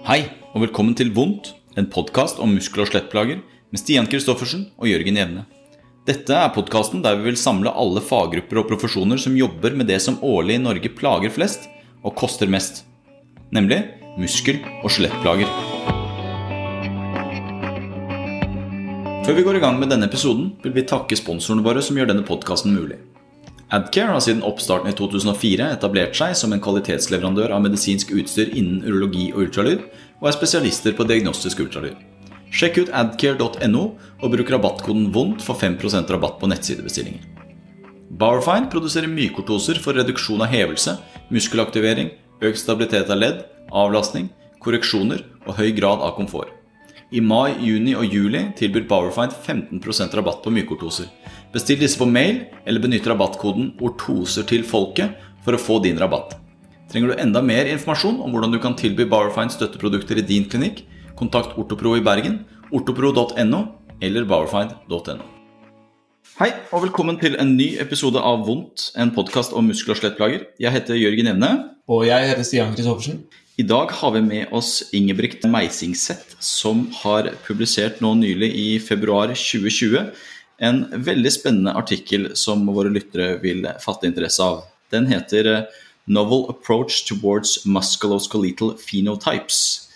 Hei, og velkommen til Vondt, en podkast om muskel- og skjelettplager med Stian Kristoffersen og Jørgen Jevne. Dette er podkasten der vi vil samle alle faggrupper og profesjoner som jobber med det som årlig i Norge plager flest og koster mest, nemlig muskel- og skjelettplager. Før vi går i gang med denne episoden, vil vi takke sponsorene våre som gjør denne podkasten mulig. Adcare har siden oppstarten i 2004 etablert seg som en kvalitetsleverandør av medisinsk utstyr innen urologi og ultralyd, og er spesialister på diagnostisk ultralyd. Sjekk ut adcare.no og bruk rabattkoden VONDT for 5% rabatt på nettsidebestillinger. Barfine produserer mykortoser for reduksjon av hevelse, muskelaktivering, økt stabilitet av ledd, avlastning, korreksjoner og høy grad av komfort. I mai, juni og juli tilbyr Powerfind 15% rabatt på mykortoser. Bestill disse på mail, eller benytt rabattkoden 'ortoser til folket' for å få din rabatt. Trenger du enda mer informasjon om hvordan du kan tilby Powerfind støtteprodukter i din klinikk, kontakt Ortopro i Bergen, ortopro.no eller powerfind.no. Hei, og velkommen til en ny episode av Vondt, en podkast om muskel- og skjelettplager. Jeg heter Jørgen Evne. Og jeg heter Stian Kristoffersen. I dag har vi med oss Ingebrigt Meisingseth, som har publisert nå nylig i februar 2020 en veldig spennende artikkel som våre lyttere vil fatte interesse av. Den heter eh, 'Novel Approach Towards Musculoskeletal Phenotypes'.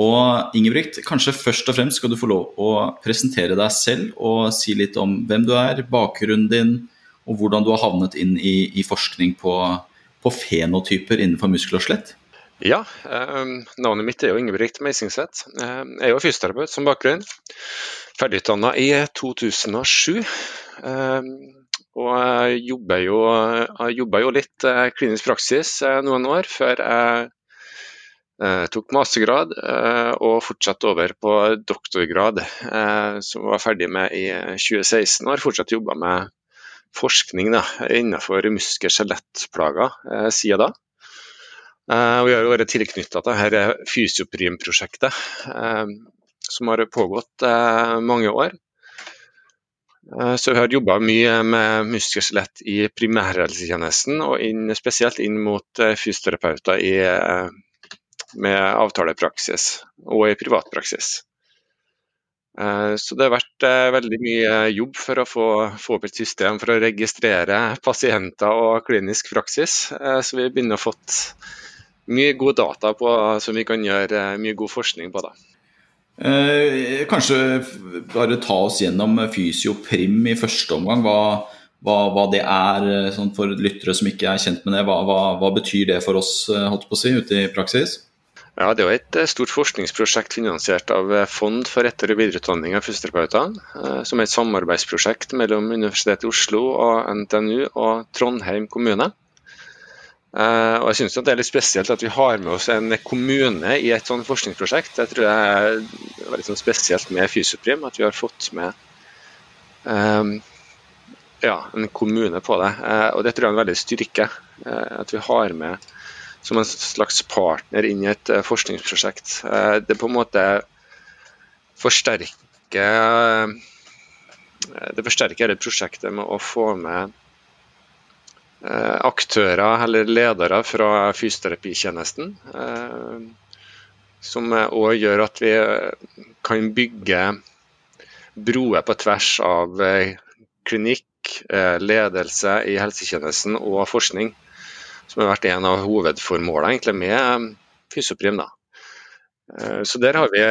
Og Ingebrigt, kanskje først og fremst skal du få lov å presentere deg selv og si litt om hvem du er, bakgrunnen din, og hvordan du har havnet inn i, i forskning på, på fenotyper innenfor muskel og skjelett. Ja, eh, navnet mitt er jo Ingebrigt Meisingseth. Eh, jeg er jo fysioterapeut som bakgrunn. Ferdigutdanna i 2007. Eh, og jeg jobba jo, jo litt eh, klinisk praksis eh, noen år før jeg eh, tok mastergrad og fortsatte over på doktorgrad, som jeg var ferdig med i 2016. Og har fortsatt jobba med forskning da, innenfor muskel-skjelettplager siden da. Uh, vi har jo vært tilknytta dette Fysioprim-prosjektet, uh, som har pågått mange år. Så vi har jobba mye med muskel-skjelett i primærhelsetjenesten, og inn, spesielt inn mot fysioterapeuter i, med avtalepraksis og i privatpraksis. Så det har vært veldig mye jobb for å få, få, opp et system for å registrere pasienter og klinisk praksis. Så vi begynner å få mye god data på, som vi kan gjøre mye god forskning på. da. Eh, kanskje bare ta oss gjennom Fysioprim i første omgang. Hva, hva, hva det er eh, sånn for lyttere som ikke er kjent med det. Hva, hva, betyr det for oss eh, holdt på å si, ute i praksis? Ja, Det er et eh, stort forskningsprosjekt finansiert av Fond for etter- og videreutdanning av fysioterapeuter. Som er et samarbeidsprosjekt mellom Universitetet i Oslo og NTNU og Trondheim kommune. Uh, og jeg synes Det er litt spesielt at vi har med oss en kommune i et sånt forskningsprosjekt. Jeg tror det er veldig sånn spesielt med Fysioprim at vi har fått med um, ja, en kommune på det. Uh, og Det tror jeg er en veldig styrke. At vi har med som en slags partner inn i et forskningsprosjekt. det på en måte forsterker Det forsterker hele prosjektet med å få med Eh, aktører eller ledere fra fysioterapitjenesten. Eh, som òg gjør at vi eh, kan bygge broer på tvers av klinikk, ledelse i helsetjenesten og forskning. Som har vært en av hovedformålene egentlig med Fysioprim. Så der har vi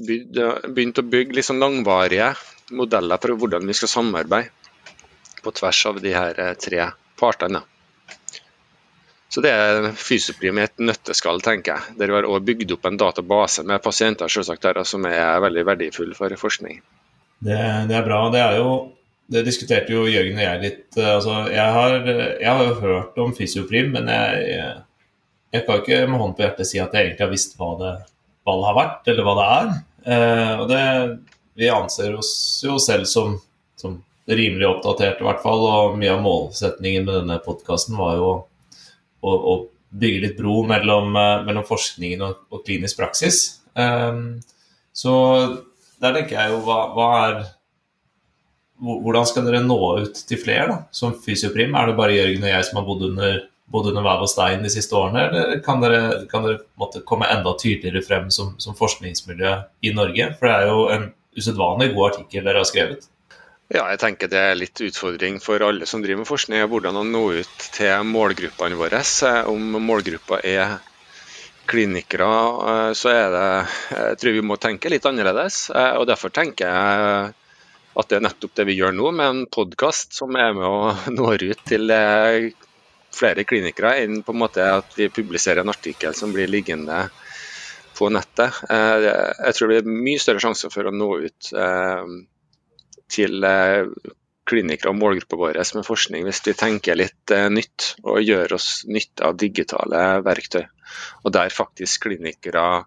begynt å bygge liksom langvarige modeller for hvordan vi skal samarbeide på tvers av de her eh, tre partene. Så Det er Fysioprim i et nøtteskall, tenker jeg. Der vi har også bygd opp en database med pasienter selvsagt der, som er veldig verdifull for forskning. Det, det, er bra. Det er jo det diskuterte jo Jørgen og jeg litt. Altså, jeg, har, jeg har jo hørt om Fysioprim, men jeg, jeg, kan ikke med hånd på hjertet si at jeg egentlig har visst hva det, hva det har vært, eller hva det er. Eh, og det, vi anser oss jo selv som, som rimelig oppdatert, i hvert fall. Og mye av målsetningen med denne podkasten var jo å, å, bygge litt bro mellom, eh, mellom forskningen og, og, klinisk praksis. Um, så der tenker jeg jo hva, hva, er Hvordan skal dere nå ut til flere da, som fysioprim? Er det bare Jørgen og jeg som har bodd under, bodd under hver og stein de siste årene, eller kan dere, kan dere måtte komme enda tydeligere frem som, som, forskningsmiljø i Norge? For det er jo en usedvanlig god artikkel dere har skrevet. Ja, jeg tenker det er litt utfordring for alle som driver med forskning, hvordan å nå ut til målgruppene våre. Om målgruppa er klinikere, eh, så er det Jeg tror vi må tenke litt annerledes. Eh, og Derfor tenker jeg at det er nettopp det vi gjør nå, med en podkast som er med å når ut til eh, flere klinikere, enn på en måte at vi publiserer en artikkel som blir liggende på nettet. Jeg tror det er mye større sjanse for å nå ut til klinikere og målgruppa vår med forskning hvis vi tenker litt nytt og gjør oss nytte av digitale verktøy og der faktisk klinikere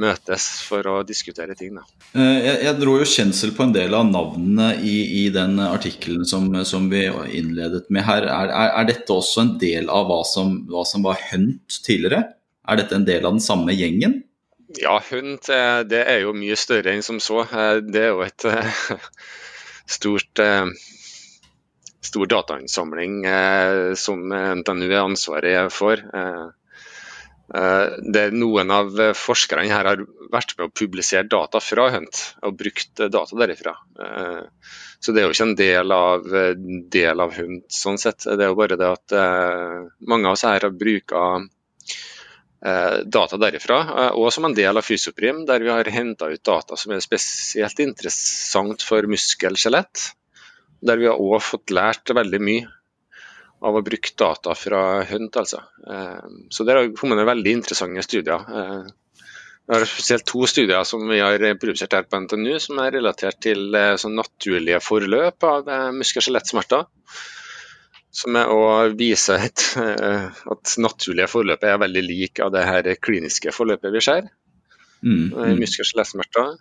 møtes for å diskutere ting. Da. jeg, jeg, dro jo kjensel på en del av navnene i, i den artikkelen som, som, vi innledet med her. Er, er, er, dette også en del av hva som, hva som var Hunt tidligere? Er dette en del av den samme gjengen? Ja, Hunt eh, det er jo mye større enn som så. Eh, det er jo et stort stor datainnsamling som NTNU er ansvaret for. Eh, det Noen av forskerne her har vært med å publisere data fra Hunt og brukt data derifra. Eh, så det er jo ikke en del av, del av Hunt sånn sett. Det er jo bare det at eh, mange av oss her har brukt data derifra, og som en del av Fysioprim, der vi har henta ut data som er spesielt interessant for muskel-skjelett. Der vi har òg fått lært veldig mye av å bruke data fra Hunt. Altså. Eh, så der har kommet veldig interessante studier. Eh, vi har spesielt to studier som vi har produsert her på NTNU, som er relatert til eh, sånn naturlige forløp av muskel- og skjelettsmerter. Som er å vise et, at naturlige forløpet er veldig lik av det her kliniske forløpet vi ser mm, mm. i muskel- og skjelettsmerter.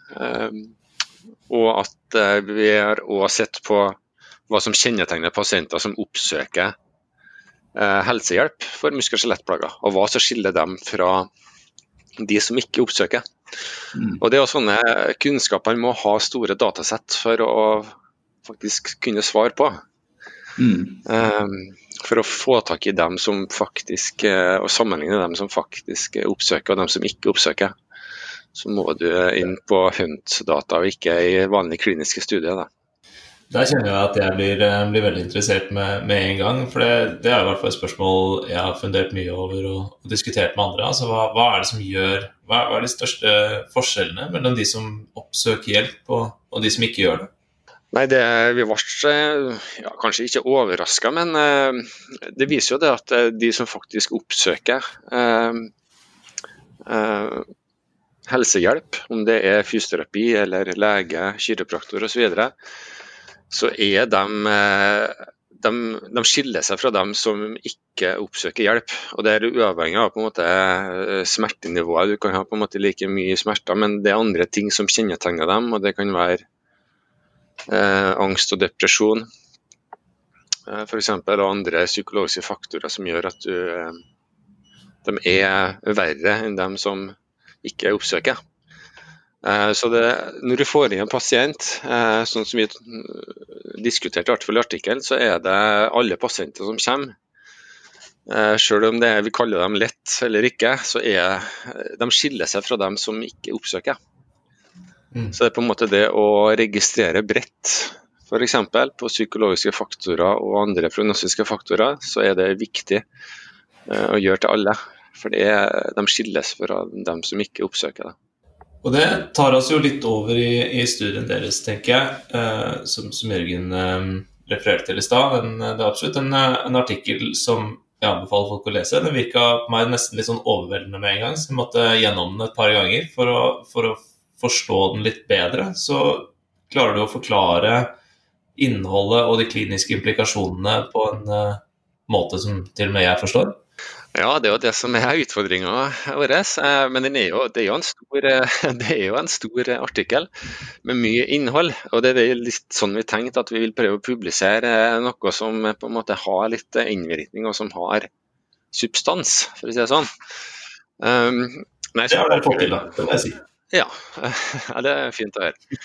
Og at vi har òg sett på hva som kjennetegner pasienter som oppsøker Eh, helsehjelp for muskel- og skjelettplager, og hva som skiller dem fra de som ikke oppsøker. Mm. Og Det er sånne kunnskaper man må ha store datasett for å faktisk kunne svare på. Mm. Um, for å få tak i dem som faktisk, eh, og sammenligne dem som faktisk oppsøker og dem som ikke oppsøker, så må du inn på HUNT-data og ikke i vanlige kliniske studier. Da. Der kjenner jeg at jeg blir, eh, blir veldig interessert med, med, en gang. For det, det, er i hvert fall et spørsmål jeg har fundert mye over og, og diskutert med andre. Altså, hva, hva, er det som gjør hva, hva, er de største forskjellene mellom de som oppsøker hjelp, og, og de som ikke gjør det? Nei, det, Vi ble ja, kanskje ikke overraska, men uh, det viser jo det at eh, de som faktisk oppsøker uh, uh, helsehjelp, om det er fysioterapi eller lege, kiropraktor osv., så er de, eh, de, de, skiller seg fra dem som ikke oppsøker hjelp. og Det er uavhengig av på en måte eh, smertenivået. Du kan ha på en måte like mye smerter, men det er andre ting som kjennetegner dem. og Det kan være eh, angst og depresjon eh, f.eks. andre psykologiske faktorer som gjør at du, eh, de er verre enn dem som ikke oppsøker. Eh, så det, Når du får inn en pasient, eh, sånn som vi diskuterte i artikkelen, så er det alle pasienter som kommer. Eh, selv om det er, vi kaller dem lett eller ikke, så er de skiller seg fra dem som ikke oppsøker. Mm. Så det er på en måte det å registrere bredt, f.eks. på psykologiske faktorer og andre prognostiske faktorer, så er det viktig å gjøre til alle. For de skilles fra dem som ikke oppsøker det. Og det tar oss jo litt over i, i studien deres, tenker jeg, eh, som, som, Jørgen eh, refererte til i stad. Det er absolutt en, eh, en, artikkel som jeg anbefaler folk å lese. Den virka på meg nesten litt sånn overveldende med en gang, så jeg måtte gjennom den et par ganger for å, for å forstå den litt bedre. Så klarer du å forklare innholdet og de kliniske implikasjonene på en uh, måte som til og med jeg forstår? Ja, det er jo det som er utfordringa vår. Eh, men er jo, det, er stor, eh, det er jo en stor artikkel med mye innhold. Og det er litt sånn vi tenkte at vi vil prøve å publisere noe som på en måte har litt innvirkning, og som har substans, for å si det sånn. Um, nei, så, det har dere fått til, da, det må jeg si. Ja, det er fint å høre.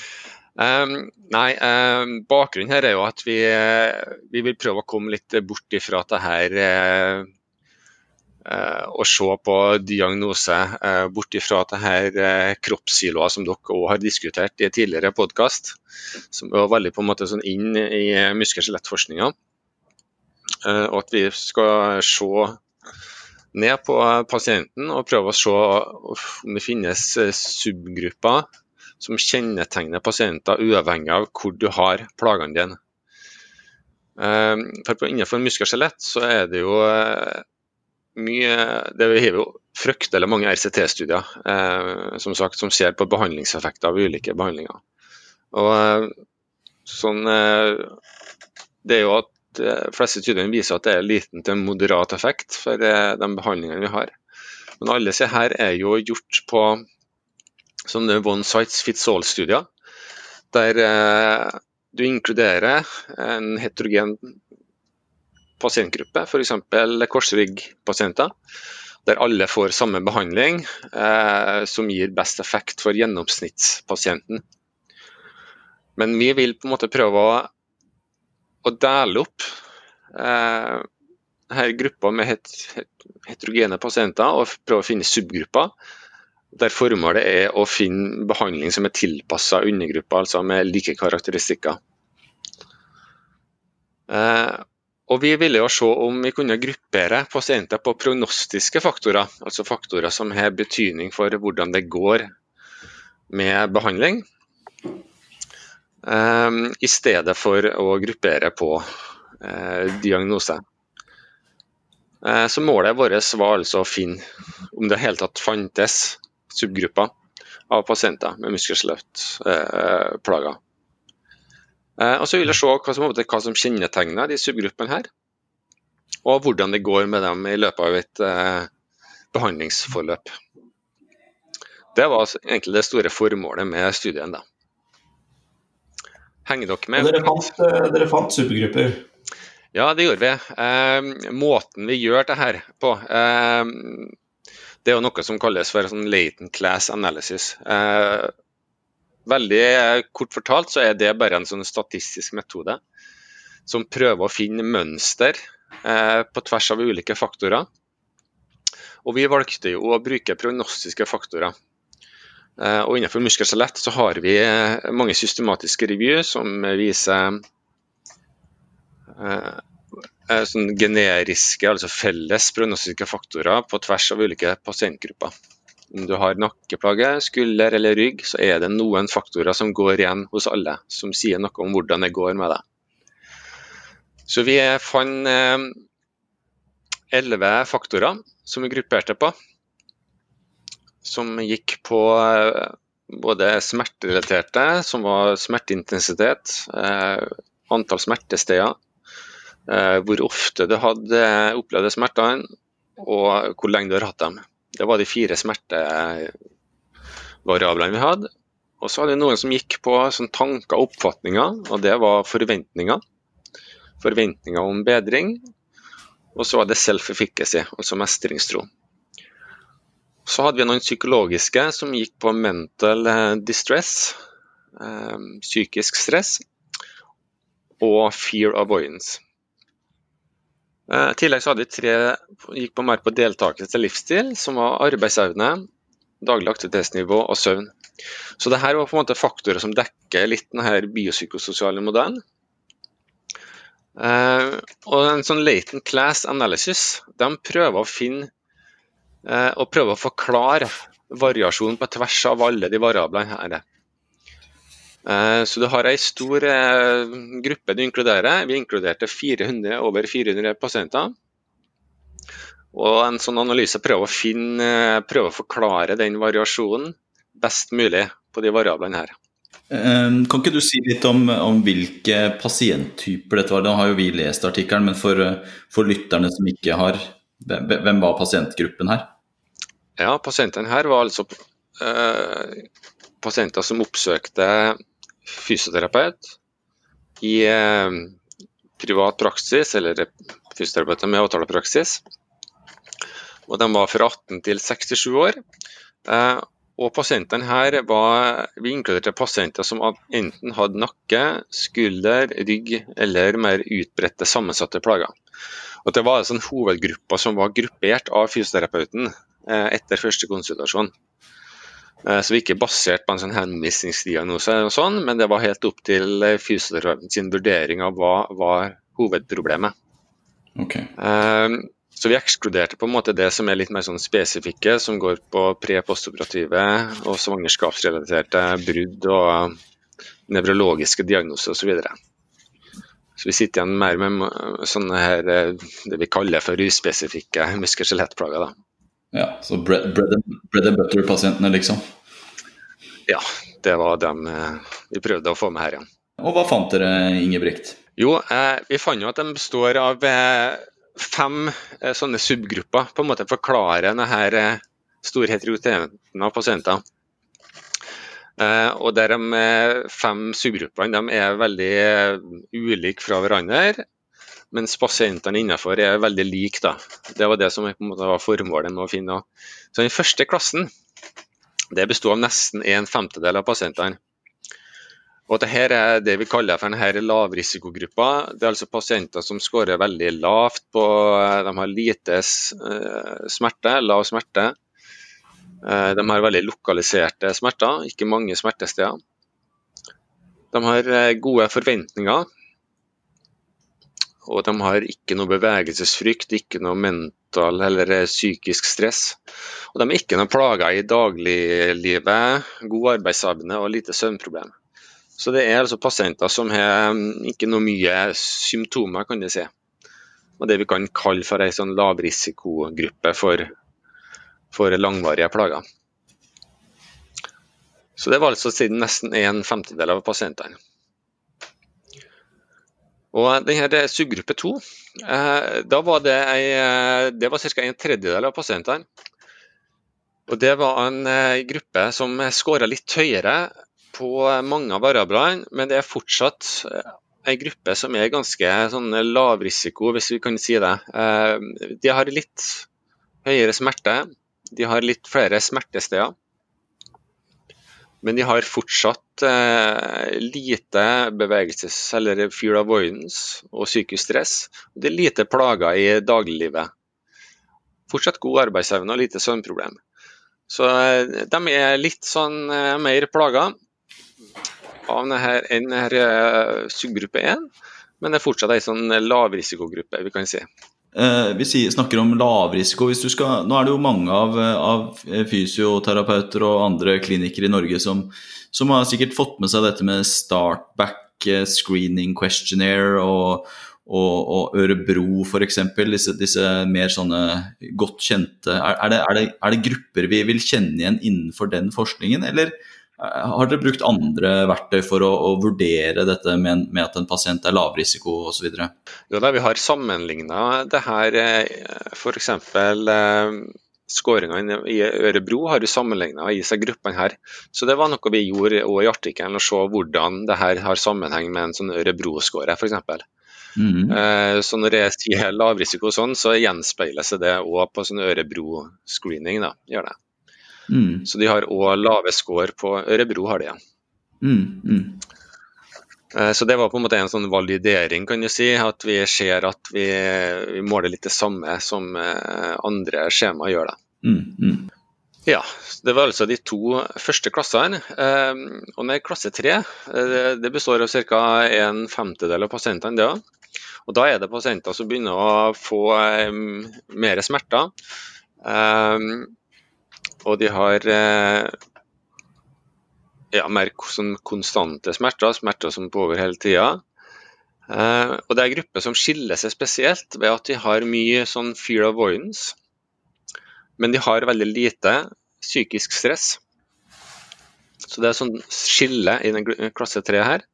Um, nei, um, bakgrunnen her er jo at vi, vi, vil prøve å komme litt bort ifra det her eh, å se på diagnose eh, bort ifra det her eh, kroppssiloer som dere òg har diskutert i tidligere podkast, som var veldig på en måte sånn inn i muskel- og skjelettforskninga. Eh, og at vi skal se ned på pasienten og prøve å se om det finnes eh, subgrupper som kjennetegner pasienter uavhengig av hvor du har plagene dine. Eh, for Innenfor muskel og skjelett så er det jo mye Det har jo fryktelig mange RCT-studier som som ser på behandlingseffekter av ulike behandlinger. Og sånn, det er jo at eh, fleste studiene viser at det er liten til moderat effekt for eh, de behandlingene vi har. Men alle disse her er jo gjort på sånne one sites fits all-studier, der eh, du inkluderer en heterogen pasientgruppe, f.eks. korsryggpasienter, der alle får samme behandling, eh, som gir best effekt for gjennomsnittspasienten. Men vi vil på en måte prøve å å dele opp eh, her grupper med het, heterogene pasienter og prøve å finne subgrupper. Der formålet er å finne behandling som er tilpassa undergrupper, altså med like karakteristikker. Eh, og Vi ville jo se om vi kunne gruppere pasienter på prognostiske faktorer, altså faktorer som har betydning for hvordan det går med behandling. Ehm, i stedet for å gruppere på eh, diagnose. Eh, så Målet vårt var altså å finne om det hele tatt fantes subgrupper av pasienter med muskel-skjelettplager. Eh, og så vil jeg se hva som, hva som kjennetegner de subgruppene her, og hvordan det går med dem i løpet av et behandlingsforløp. Det var egentlig det store formålet med studien. da. Henger dere med? Dere fant, eh, dere fant supergrupper? Ja, det gjorde vi. Eh, måten vi gjør det her på eh, Det er jo noe som kalles for sånn latent class analysis. Eh, veldig kort fortalt så er det bare en sånn statistisk metode som prøver å finne mønster eh, på tvers av ulike faktorer. Og vi valgte jo å bruke prognostiske faktorer. Eh, og innenfor muskelskjelett så har vi eh, mange systematiske revyer som viser eh, sånn generiske, altså felles prognostiske faktorer på tvers av ulike pasientgrupper. Om du har nakkeplage, skulder eller rygg, så er det noen faktorer som går igjen hos alle, som sier noe om hvordan det går med deg. Så vi fant elleve faktorer som vi grupperte på som gikk på eh, både smerterelaterte, som var smerteintensitet, eh, antall smertesteder, eh, hvor ofte du hadde opplevd smertene, og hvor lenge du har hatt dem. Det var de fire smertevariablene vi hadde. Og så hadde vi noen som gikk på sånn tanker og oppfatninger, og det var forventninger. Forventninger om bedring. Og så var det self-efficacy, altså mestringstro. Så hadde vi noen psykologiske som gikk på mental eh, distress, eh, psykisk stress, og fear avoidance. Eh, I tillegg så hadde vi tre gikk på mer på deltakelse til livsstil, som var arbeidsevne, daglig aktivitetsnivå og søvn. Så det her var på en måte faktorer som dekker litt denne biopsykososiale modellen. og en sånn latent class analysis de prøver å finne og prøve å forklare variasjon på tvers av alle de variablene her. Eh, så du har ei stor eh, gruppe du inkluderer. Vi inkluderte 400, over 400 pasienter. Og en sånn analyse prøver å, finne, prøver å forklare den variasjonen best mulig på de variablene her. Kan ikke du si litt om, om hvilke pasienttyper dette var? Da har jo vi lest artikkelen, men for, for lytterne som ikke har hvem var pasientgruppen her? Ja, Pasientene her var altså eh, pasienter som oppsøkte fysioterapeut i eh, privat praksis, eller fysioterapeuter med avtalepraksis. Og de var fra 18 til 67 år. Eh, og pasientene her var Vi inkluderte pasienter som enten hadde nakke, skulder, rygg eller mer utbredte sammensatte plager. Og Det var sånn hovedgrupper som var gruppert av fysioterapeuten eh, etter første konsultasjon. Eh, så vi ikke basert på en sånn henvisningsdiagnose, og sånn, men det var helt opp til fysioterapeuten sin vurdering av hva var hovedproblemet. Okay. Så vi ekskluderte på en måte det som er litt mer sånn spesifikke, som går på pre-postoperative og svangerskapsrelaterte brudd og nevrologiske diagnoser osv. Så, vi sitter igjen mer med sånne her, det vi kaller for uspesifikke muskel-skjelettplager. Ja, så bread, bread, and, bread and butter-pasientene, liksom? Ja, det var dem eh, vi prøvde å få med her igjen. Og hva fant dere, Ingebrigt? Jo, eh, vi fant jo at de består av eh, fem eh, sånne subgrupper på en måte forklarer denne eh, store heterogeniteten av pasienter. Eh, og der De fem subgruppene de er veldig ulike fra hverandre, mens pasientene innenfor er veldig like. Det var det som var formålet med å finne. Så Den første klassen det bestod av nesten en femtedel av pasientene. Og Dette er det vi kaller for denne lavrisikogruppa. Det er altså pasienter som skårer veldig lavt på De har lite eh, smerte, lav smerte. Eh, de har veldig lokaliserte smerter, ikke mange smertesteder. De har eh, gode forventninger. Og de har ikke noe bevegelsesfrykt, ikke noe mental eller psykisk stress. Og de er ikke noe plager i dagliglivet, god arbeidsevne og lite søvnproblem. Så det er altså pasienter som har mm, ikke noe mye symptomer, kan du si. Og det vi kan kalle for en sånn lavrisikogruppe for, for langvarige plager. Så det var altså siden nesten en femtedel av pasientene. Og denne subgruppe to, eh, da var det, ei, det var ca. en tredjedel av pasientene. Og Det var en eh, gruppe som skåra litt høyere på mange av variablene, men det er fortsatt eh, en gruppe som er ganske sånn lavrisiko, hvis vi kan si det. Eh, de har litt høyere smerte, de har litt flere smertesteder. Men de har fortsatt eh, lite bevegelses- eller fuel avoidance og psykisk stress. Det er lite plager i dagliglivet. Fortsatt god arbeidsevne og lite søvnproblem. Så de er litt sånn mer plaga av denne, denne uh, subgruppe 1, men det er fortsatt en sånn lavrisikogruppe, vi kan si. Eh, vi snakker om lavrisiko. Hvis du skal, nå er det jo mange av, av fysioterapeuter og andre klinikere i Norge som, som, har sikkert fått med seg dette med startback eh, screening questionnaire og, og, og Ørebro f.eks. Disse, disse mer sånne godt kjente er, er, det, er, det, er det grupper vi vil kjenne igjen innenfor den forskningen, eller har dere brukt andre verktøy for å, å vurdere dette med, med, at en pasient er lavrisiko osv.? Ja, vi har sammenligna det her, eh, f.eks. Eh, skåringene i Ørebro har vi sammenligna i seg gruppene her. Så det var noe vi gjorde også i artikkelen, å se hvordan det her har sammenheng med en sånn Ørebro-skåre f.eks. Mm -hmm. Så når jeg sier lavrisiko sånn, så gjenspeiler seg det òg på sånn Ørebro-screening. da, gjør det. Mm. Så de har òg lave score på Ørebro, har de. Mm, mm. Eh, så det var på en måte en sånn validering, kan du si. At vi ser at vi, vi måler litt det samme som eh, andre skjema gjør. det. Mm, mm. Ja, det var altså de to første klassene. Eh, og med klasse tre, det består av ca. en femtedel av pasientene. det også. Og Da er det pasienter som begynner å få mer smerter. Og de har eh, ja, mer sånn konstante smerter, smerter som pågår hele tida. Eh, og det er grupper som skiller seg spesielt ved at de har mye sånn fear avoidance. Men de har veldig lite psykisk stress. Så det er sånn skille i den klasse 3 her.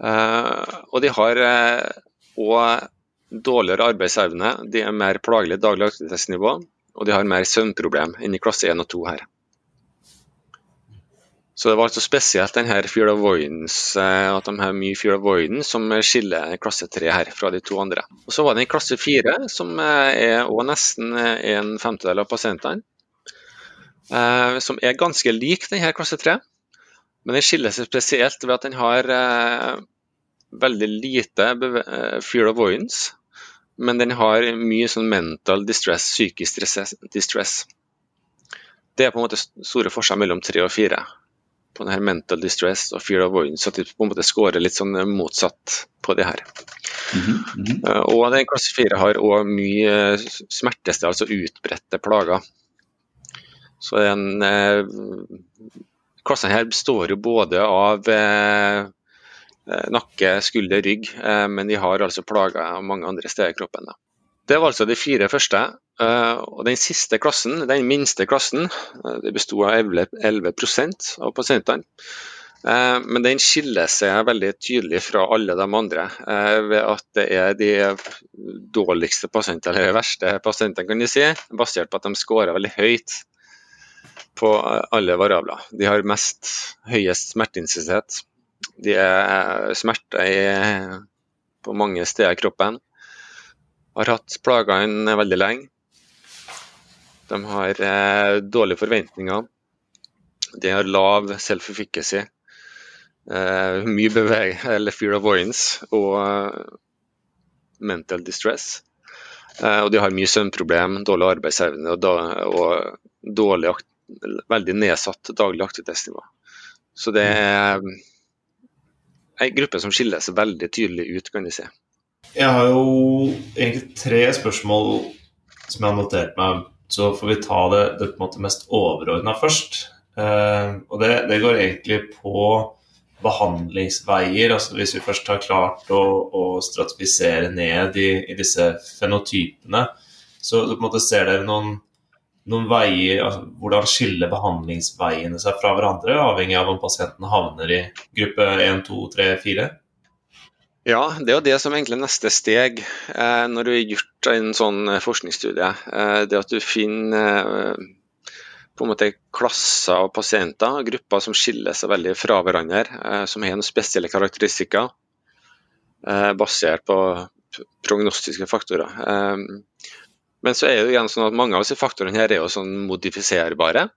Eh, og de har òg dårligere arbeidsevne. De er mer plagelig daglig aktivitetsnivå og de har mer søvnproblem enn i klasse 1 og 2 her. Så det var altså spesielt denne fear avoidance, eh, at de har mye fear avoidance som skiller klasse 3 her fra de to andre. Og Så var det i klasse 4, som eh, er også nesten en femtedel av pasientene. eh, som er ganske lik denne klasse 3. Men den skiller seg spesielt ved at den har eh, veldig lite eh, fear avoidance, men den har mye sånn mental distress, psykisk distress. Det er på en måte store forskjeller mellom 3 og 4 på denne mental distress og fear avoidance, at de på en måte scorer litt sånn motsatt på det her. Mm -hmm. Og den klasse 4 har òg mye smerteste, altså utbredte plager. Så den eh, klassen her består jo både av eh, nakke, skulder, rygg, eh, men de har altså plager mange andre steder i kroppen. Det var altså de fire første. Uh, og Den siste klassen, den minste klassen, det besto av 11, 11 av pasientene. Men den skiller seg veldig tydelig fra alle de andre ved at det er de dårligste pasientene, eller de verste pasientene, kan de si, basert på at de scorer veldig høyt på alle variabler. De har mest høyest smerteintensitet. De er smerter på mange steder i kroppen. Har hatt plagene veldig lenge. De har eh, dårlige forventninger. De har lav self-efficacy. Eh, mye beveg eller fear of avoidance og uh, mental distress. Eh, og de har mye søvnproblem, dårlig arbeidsevne og, da, og dårlig, veldig nedsatt daglig aktivitetsnivå. Så det er en gruppe som skiller seg veldig tydelig ut, kan de si. Jeg har jo egentlig tre spørsmål som jeg har notert meg så får vi ta det, det på en måte mest overordna først. Eh, og det, det, går egentlig på behandlingsveier. altså Hvis vi først har klart å, å stratifisere ned i, i, disse fenotypene, så på en måte ser dere noen, noen veier altså, Hvordan skiller behandlingsveiene seg fra hverandre, avhengig av om pasienten havner i gruppe 1, 2, 3, 4? Ja, det er jo det som egentlig er neste steg eh, når du har gjort en sånn eh, forskningsstudie. Eh, det at du finner eh, på en måte klasser av pasienter, grupper som skiller seg veldig fra hverandre, eh, som har noen spesielle karakteristikker eh, basert på prognostiske faktorer. Men så er det igjen sånn at mange av disse faktorene her er jo sånn modifiserbare,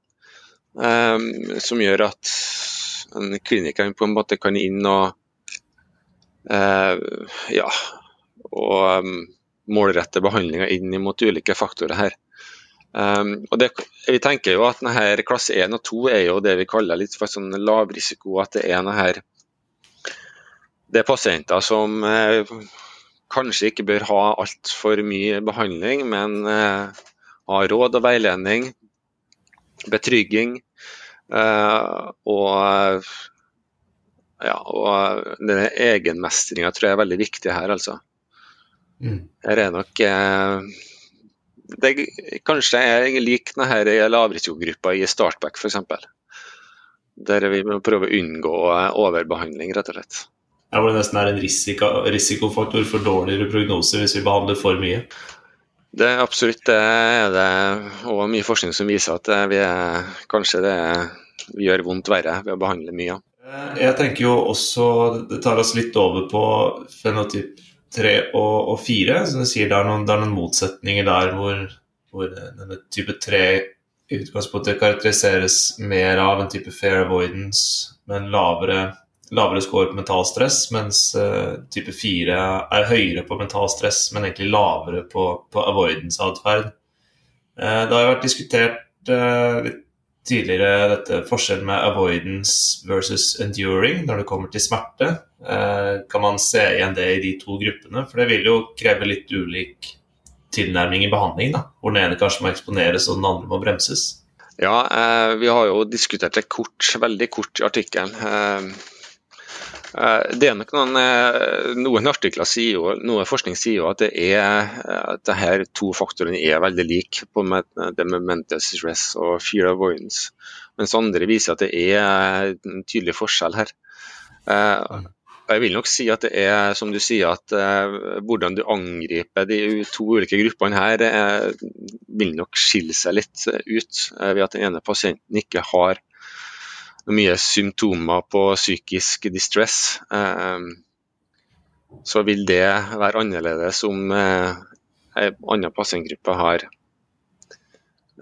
som gjør at en kliniker på en måte kan inn og uh, ja, og um, målrette behandlinga inn mot ulike faktorer her. Um, og det, vi tenker jo at denne Klasse 1 og 2 er jo det vi kaller litt for sånn lavrisiko. At det er denne, det er pasienter som eh, kanskje ikke bør ha altfor mye behandling, men eh, ha råd og veiledning, betrygging eh, og ja, og denne egenmestringa tror jeg er veldig viktig her, altså. Mm. Her er nok eh, det, Kanskje jeg liker denne lavrisikogruppa i Startback f.eks. Der vi må prøve å unngå overbehandling, rett og slett. Ja, hvor det nesten er en risiko, risikofaktor for dårligere prognose hvis vi behandler for mye? Det er absolutt det er det, og mye forskning som viser at vi er, kanskje det vi gjør vondt verre ved å behandle mye. Eh, jeg tenker jo også Det tar oss litt over på fenotyp 3 og, og 4. Som du sier, det er, noen, det er noen motsetninger der hvor, hvor, denne type 3 i utgangspunktet karakteriseres mer av en type fair avoidance med en lavere, lavere score på mental stress, mens uh, type 4 er høyere på mental stress, men egentlig lavere på, på avoidance-atferd. Uh, det har vært diskutert uh, litt tidligere dette forskjellen med avoidance versus enduring når det kommer til smerte. Eh, kan man se igjen det i de to gruppene? For det vil jo kreve litt ulik tilnærming i behandling, da, hvor den ene kanskje må eksponeres og den andre må bremses. Ja, eh, vi har jo diskutert det kort, veldig kort i artikkelen. Eh, Eh, det er nok noen, eh, noen artikler sier jo, noe forskning sier jo at det er at det her to faktorene er veldig like på det med mental stress og fear avoidance. Mens andre viser at det er en tydelig forskjell her. Eh, jeg vil nok si at det er som du sier, at hvordan du angriper de to ulike gruppene her, vil nok skille seg litt ut ved at den ene pasienten ikke har mye symptomer på psykisk distress, eh, så vil det være annerledes om eh, en annen pasientgruppe har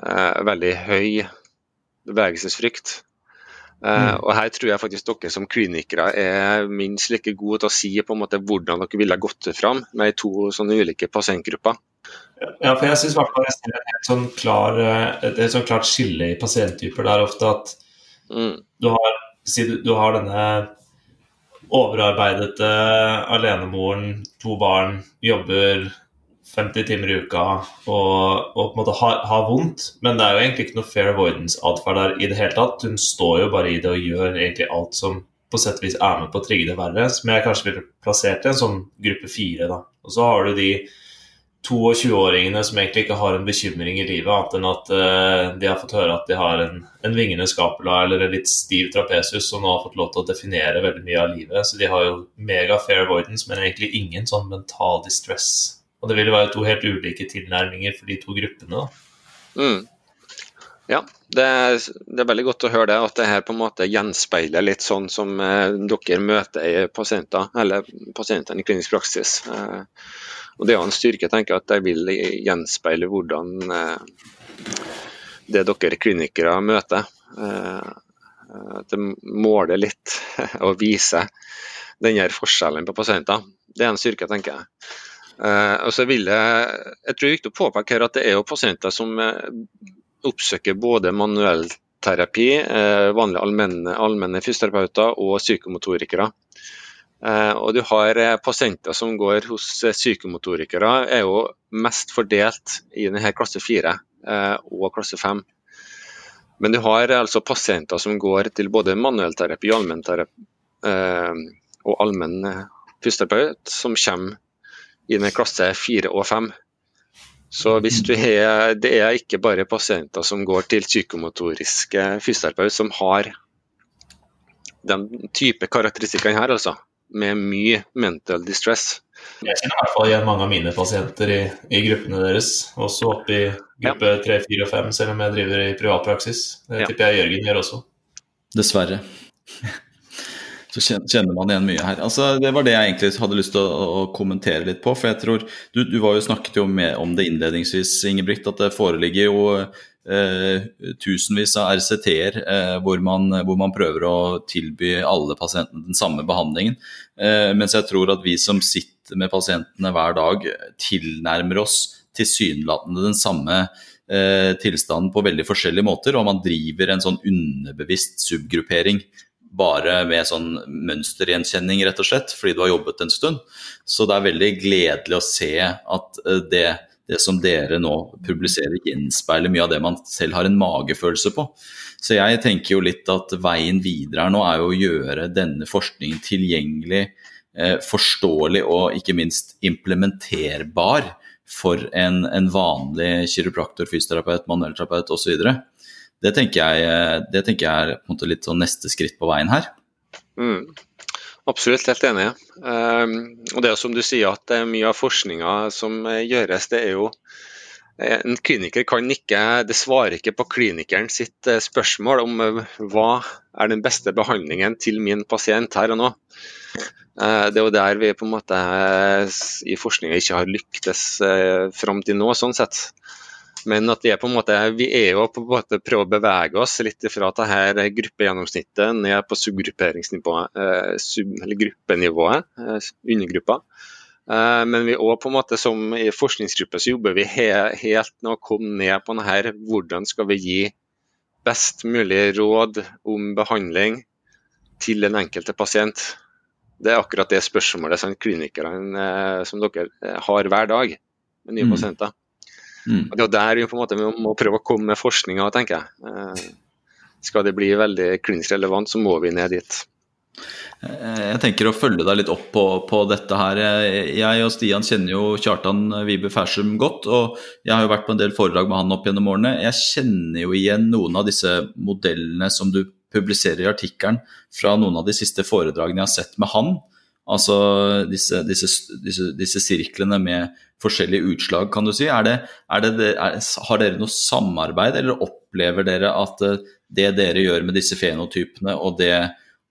eh, veldig høy bevegelsesfrykt. Eh, Mm. og her tror jeg faktisk dere som klinikere er minst like gode til å si på en måte hvordan dere ville gått fram med to sånne ulike pasientgrupper. Ja, for jeg synes jeg ser et helt sånn klar, eh, et, et sånn klart skille i pasienttyper. Det er ofte at Mm. du har, du har denne overarbeidete alenemoren, to barn, jobber 50 timer i uka og, og på en måte har, har vondt. Men det er jo egentlig ikke noe fair avoidance-atferd der i det hele tatt. Hun står jo bare i det og gjør egentlig alt som på sett og vis er med på å trigge det verre. Som jeg kanskje ville plassert i en sånn gruppe fire. da. Og så har du de 22-åringene som egentlig ikke har en bekymring i livet, annet enn at uh, de har fått høre at de har en, en vingende scapula eller en litt stiv trapesus som nå har fått lov til å definere veldig mye av livet. Så de har jo mega fair avoidance, men egentlig ingen sånn mental distress. Og det vil jo være to helt ulike tilnærminger for de to gruppene. Mm. Ja, det er, det er veldig godt å høre det, at det her på en måte gjenspeiler litt sånn som eh, dere møter i pasienter, eller pasientene i klinisk praksis. Eh, og Det er en styrke, tenker jeg, at de vil gjenspeile hvordan eh, det dere klinikere møter. Eh, at det måler litt og viser denne forskjellen på pasienter. Det er en styrke, tenker jeg. Eh, og så vil jeg, jeg tror det er viktig å påpeke her at det er jo pasienter som oppsøker både manuellterapi, terapi, vanlige allmenne, allmenne fysioterapeuter og psykomotorikere. Eh, og du har eh, pasienter som går hos eh, psykomotorikere, er jo mest fordelt i denne klasse 4 eh, og klasse 5. Men du har altså pasienter som går til både manuellterapi, allmennterapi eh, og allmenn eh, fysioterapeut, som kommer i denne klasse 4 og 5. Så hvis du har, det er ikke bare pasienter som går til psykomotoriske fysioterapeut som har den type karakteristikkene her, altså. Med mye mental distress. Jeg kjenner i hvert fall igjen mange av mine pasienter i, i gruppene deres, også oppe i gruppe 3, 4 og 5, selv om jeg driver i privatpraksis. Det Ja. tipper jeg Jørgen gjør også. Dessverre. Så kjenner man igjen mye her. Altså, det var det jeg egentlig hadde lyst til å, å kommentere litt på. For jeg tror Du, du var jo snakket jo med om det innledningsvis, Ingebrigt, at det foreligger jo eh, tusenvis av RCT-er eh, hvor, hvor man prøver å tilby alle pasientene den samme behandlingen. Eh, mens jeg tror at vi som sitter med pasientene hver dag, tilnærmer oss tilsynelatende den samme eh, tilstanden på veldig forskjellige måter, og man driver en sånn underbevisst subgruppering bare med sånn mønstergjenkjenning, rett og slett, fordi du har jobbet en stund. Så det er veldig gledelig å se at eh, det, det som dere nå publiserer, gjenspeiler mye av det man selv har en magefølelse på. Så jeg tenker jo litt at veien videre her nå er jo å gjøre denne forskningen tilgjengelig, eh, forståelig og ikke minst implementerbar for en, en vanlig kiropraktor, fysioterapeut, manuellterapeut osv. Det tenker jeg, eh, det tenker jeg er litt sånn neste skritt på veien her. Mm. Absolutt, helt enig. Um, og det er som du sier, at mye av forskninga som eh, gjøres, det er jo eh, En kliniker kan ikke Det svarer ikke på klinikeren sitt eh, spørsmål om hva er den beste behandlingen til min pasient her og nå. Det er jo der vi på en måte i forskninga ikke har lyktes fram til nå, sånn sett. Men at vi er på en måte, vi er jo på en måte prøve å bevege oss litt fra det her gruppegjennomsnittet ned på subgrupperingsnivået, eh, sub, eller gruppenivået, eh, undergruppa. Eh, men vi også på en måte som i forskningsgruppe så jobber vi he, helt med å komme ned på denne hvordan skal vi gi best mulig råd om behandling til den enkelte pasient. Det er akkurat det spørsmålet som klinikerne eh, som dere har hver dag med nye Mm. pasienter. Mm. Og Det er der vi på en måte må prøve å komme med forskninga, tenker jeg. Eh, Skal det bli veldig klinisk relevant, så må vi ned dit. Eh, Jeg tenker å følge deg litt opp på, på dette her. Eh, Jeg og Stian kjenner jo Kjartan Vibe Fersum godt, og jeg har jo vært på en del foredrag med han opp gjennom årene. Jeg kjenner jo igjen noen av disse modellene som du publiserer i artikkelen fra noen av de siste foredragene jeg har sett med han. Altså disse, disse, disse, disse sirklene med forskjellige utslag, kan du si. Er det, er det, er, har dere noe samarbeid, eller opplever dere at eh, det dere gjør med disse fenotypene, og det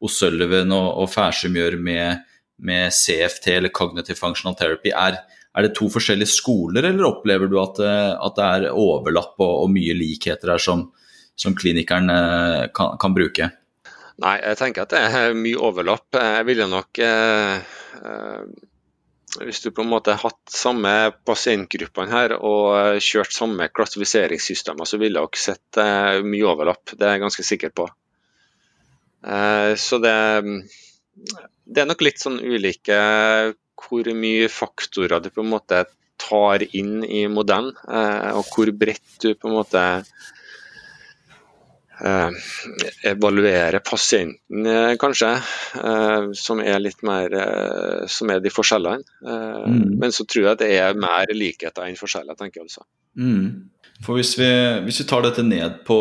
O'Sullivan og, og Fersum gjør med, med CFT, eller Cognitive Functional Therapy, er, er det to forskjellige skoler, eller opplever du at, eh, at det er overlapp og, og mye likheter her som, som klinikeren eh, kan, kan, bruke? Nei, jeg tenker at det er mye overlapp. Jeg ville nok eh, eh, Hvis du på en måte hatt samme pasientgruppene her og kjørt samme klassifiseringssystemer, så ville nok sett eh, mye overlapp. Det er jeg ganske sikker på. Eh, så det, det er nok litt sånn ulike hvor mye faktorer du på en måte tar inn i modellen, eh, og hvor bredt du på en måte eh, evaluerer pasienten, eh, kanskje, som er litt mer som er de forskjellene. Mm. Men så tror jeg det er mer likheter enn forskjeller, tenker jeg altså. Mm. For hvis vi, hvis vi, tar dette ned på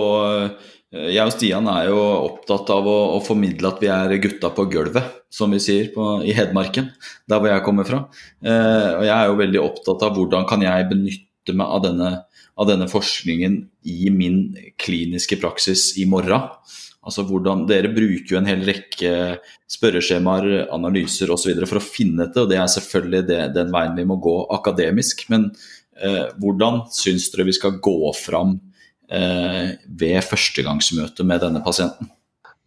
Eh, jeg og Stian er jo opptatt av å, å, formidle at vi er gutta på gulvet, som vi sier på, i Hedmarken, der hvor jeg kommer fra. Eh, og jeg er jo veldig opptatt av hvordan kan jeg benytte meg av denne, av denne forskningen i min kliniske praksis i morgen. Altså hvordan, Dere bruker jo en hel rekke spørreskjemaer, analyser osv. for å finne dette, og det er selvfølgelig det, den veien vi må gå akademisk. Men eh, hvordan syns dere vi skal gå fram Eh, ved førstegangsmøtet med denne pasienten.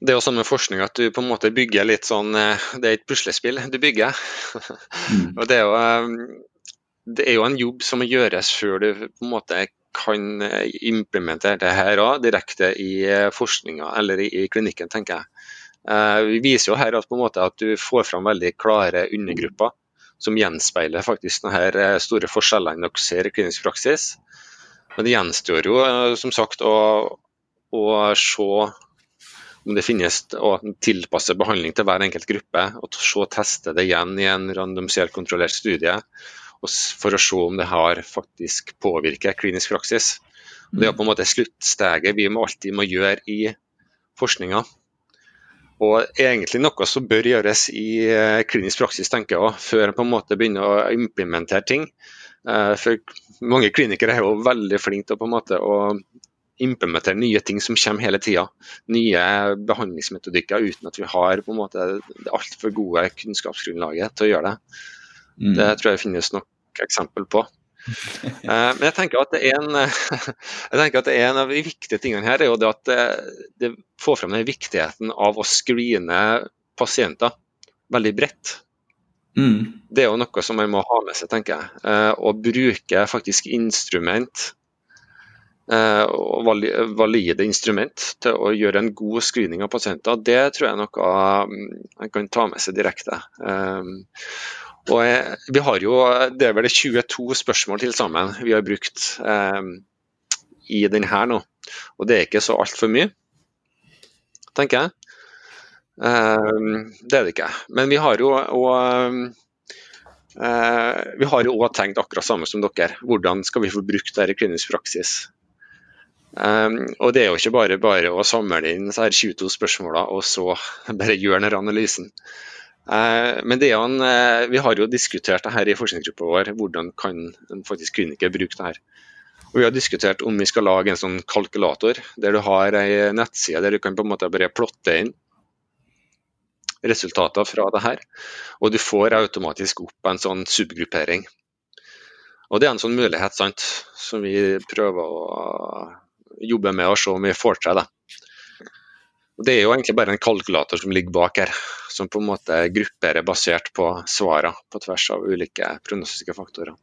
Det er jo sånn med forskning at du på en måte bygger litt sånn eh, Det er et puslespill du bygger. Mm. og det er, jo, eh, det er jo en jobb som må gjøres før du på en måte kan implementere det her også, direkte i forskninga eller i, i, klinikken, tenker jeg. Vi viser jo her at, måte at du får fram veldig klare undergrupper som gjenspeiler faktisk denne store forskjellene dere ser i klinisk praksis. Men det gjenstår jo eh, som sagt å, å se om det finnes å tilpasse behandling til hver enkelt gruppe. og så teste det igjen i en randomisert kontrollert studie for å se om det har faktisk påvirket klinisk praksis. Det er på en måte sluttsteget vi må alltid må gjøre i forskninga. Og egentlig noe som bør gjøres i eh, klinisk praksis, tenker jeg, før en på en måte begynner å implementere ting. Eh, for mange klinikere er jo veldig flinke til å implementere nye ting som kommer hele tida. Nye behandlingsmetodikker uten at vi har på en måte det altfor gode kunnskapsgrunnlaget til å gjøre det. Mm. Det tror jeg finnes nok eksempel på. Eh, men jeg tenker, at det er en, jeg tenker at en av de viktige tingene her er jo det at det, det får frem den viktigheten av å screene pasienter veldig bredt. Mm. Det er jo noe som man må ha med seg, tenker jeg. Eh, å bruke faktisk instrument, eh, og valide instrument, til å gjøre en god screening av pasienter, det tror jeg er noe man mm, kan ta med seg direkte. Eh, og vi har jo, Det er vel 22 spørsmål til sammen vi har brukt eh, i den her nå. Og det er ikke så altfor mye, tenker jeg. Ehm, det er det ikke. Men vi har jo og, eh, vi har jo òg tenkt akkurat samme som dere. Hvordan skal vi få brukt dette i klinisk praksis? Um, og Det er jo ikke bare bare å samle inn her 22 spørsmål og så bare gjøre denne analysen. Uh, men det er en, uh, Vi har jo diskutert det her i forskningsgruppa vår, hvordan kan en faktisk kliniker bruke det her. Og Vi har diskutert om vi skal lage en sånn kalkulator, der du har ei nettside der du kan på en måte bare plotte inn resultater fra det her. Og du får automatisk opp en sånn subgruppering. Og Det er en sånn mulighet sant, som vi prøver å jobbe med og se om vi får til. det. Det er jo egentlig bare en kalkulator som ligger bak her, som på en måte grupperer basert på svarene på tvers av ulike prognostiske faktorer.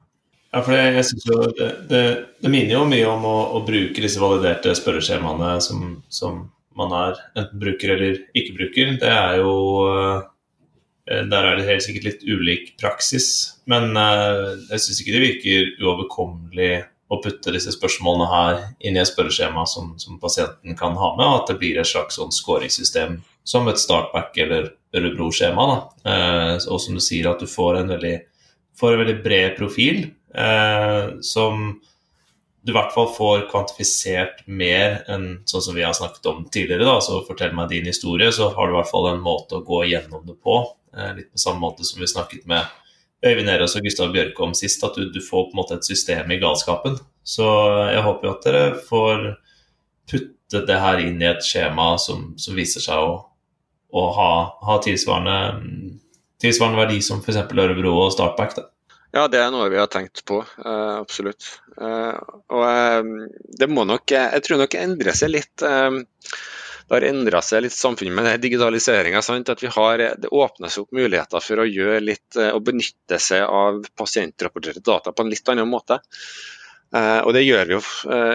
Ja, for jeg synes jo det, det, det minner jo mye om å, å bruke disse validerte spørreskjemaene som, som man er enten bruker eller ikke bruker, det er jo eh, Der er det helt sikkert litt ulik praksis. Men eh, jeg syns ikke det virker uoverkommelig å putte disse spørsmålene her inn i et spørreskjema som, som, pasienten kan ha med, og at det blir et slags sånn scoringssystem som et startback eller Ørebro-skjema. Eh, og som du sier, at du får en veldig, får en veldig bred profil eh, som du i hvert fall får kvantifisert mer enn sånn som vi har snakket om tidligere. da, så Fortell meg din historie, så har du i hvert fall en måte å gå gjennom det på. Eh, litt på samme måte som vi snakket med Øyvind Erås og Gustav Bjørke om sist, at du, du, får på en måte et system i galskapen. Så jeg håper jo at dere får puttet det her inn i et skjema som, som viser seg å, å ha, ha tilsvarende, tilsvarende, verdi som f.eks. Ørebro og Startback. da. Ja, det er noe vi har tenkt på, uh, absolutt. Uh, og uh, det må nok, jeg tror nok endre seg litt. Det har endra seg litt samfunnet med digitaliseringa. At vi har, det åpnes opp muligheter for å gjøre litt, å benytte seg av pasientrapporterte data på en litt annen måte. og Det gjør vi jo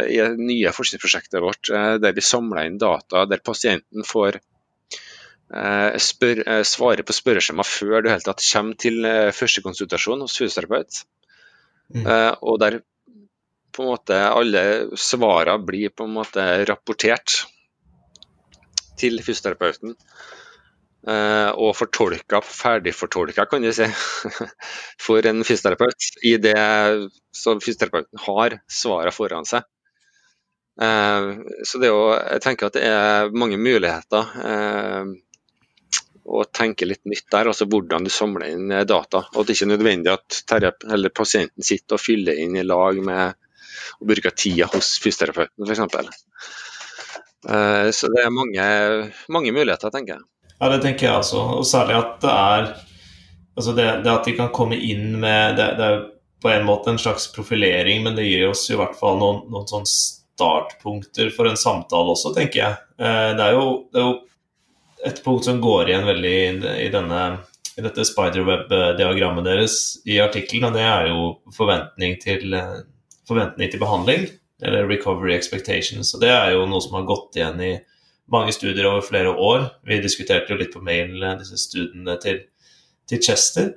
i det nye forskningsprosjektet vårt, der vi samler inn data der pasienten får Eh, spør, eh, svare på spørreskjema før du helt tatt kommer til eh, første konsultasjon hos fysioterapeut. Mm. Og der på en måte alle svarene blir på en måte rapportert til fysioterapeuten. Og fortolka, ferdigfortolka, kan du si, for en fysioterapeut. I det så fysioterapeuten har svarene foran seg. Så det er jo, jeg tenker at det er mange muligheter og tenke litt nytt der, altså hvordan du samler inn eh, data. Og at det ikke er nødvendig at pasienten sitter og fyller inn i lag med og bruker tida hos fysioterapeuten f.eks. Uh, så det er mange, mange, muligheter, tenker jeg. Ja, det tenker jeg også. Og særlig at det er altså det, det at de kan komme inn med det, det, er på en måte en slags profilering, men det gir oss i hvert fall noen, noen sånn startpunkter for en samtale også, tenker jeg. Uh, det er jo, det er jo et punkt som går igjen veldig i, denne, i dette spiderweb-diagrammet deres i artikkelen, og det er jo forventning til, forventning til behandling, eller recovery expectations. Og det er jo noe som har gått igjen i mange studier over flere år. Vi diskuterte jo litt på mail disse studiene til, til Chester.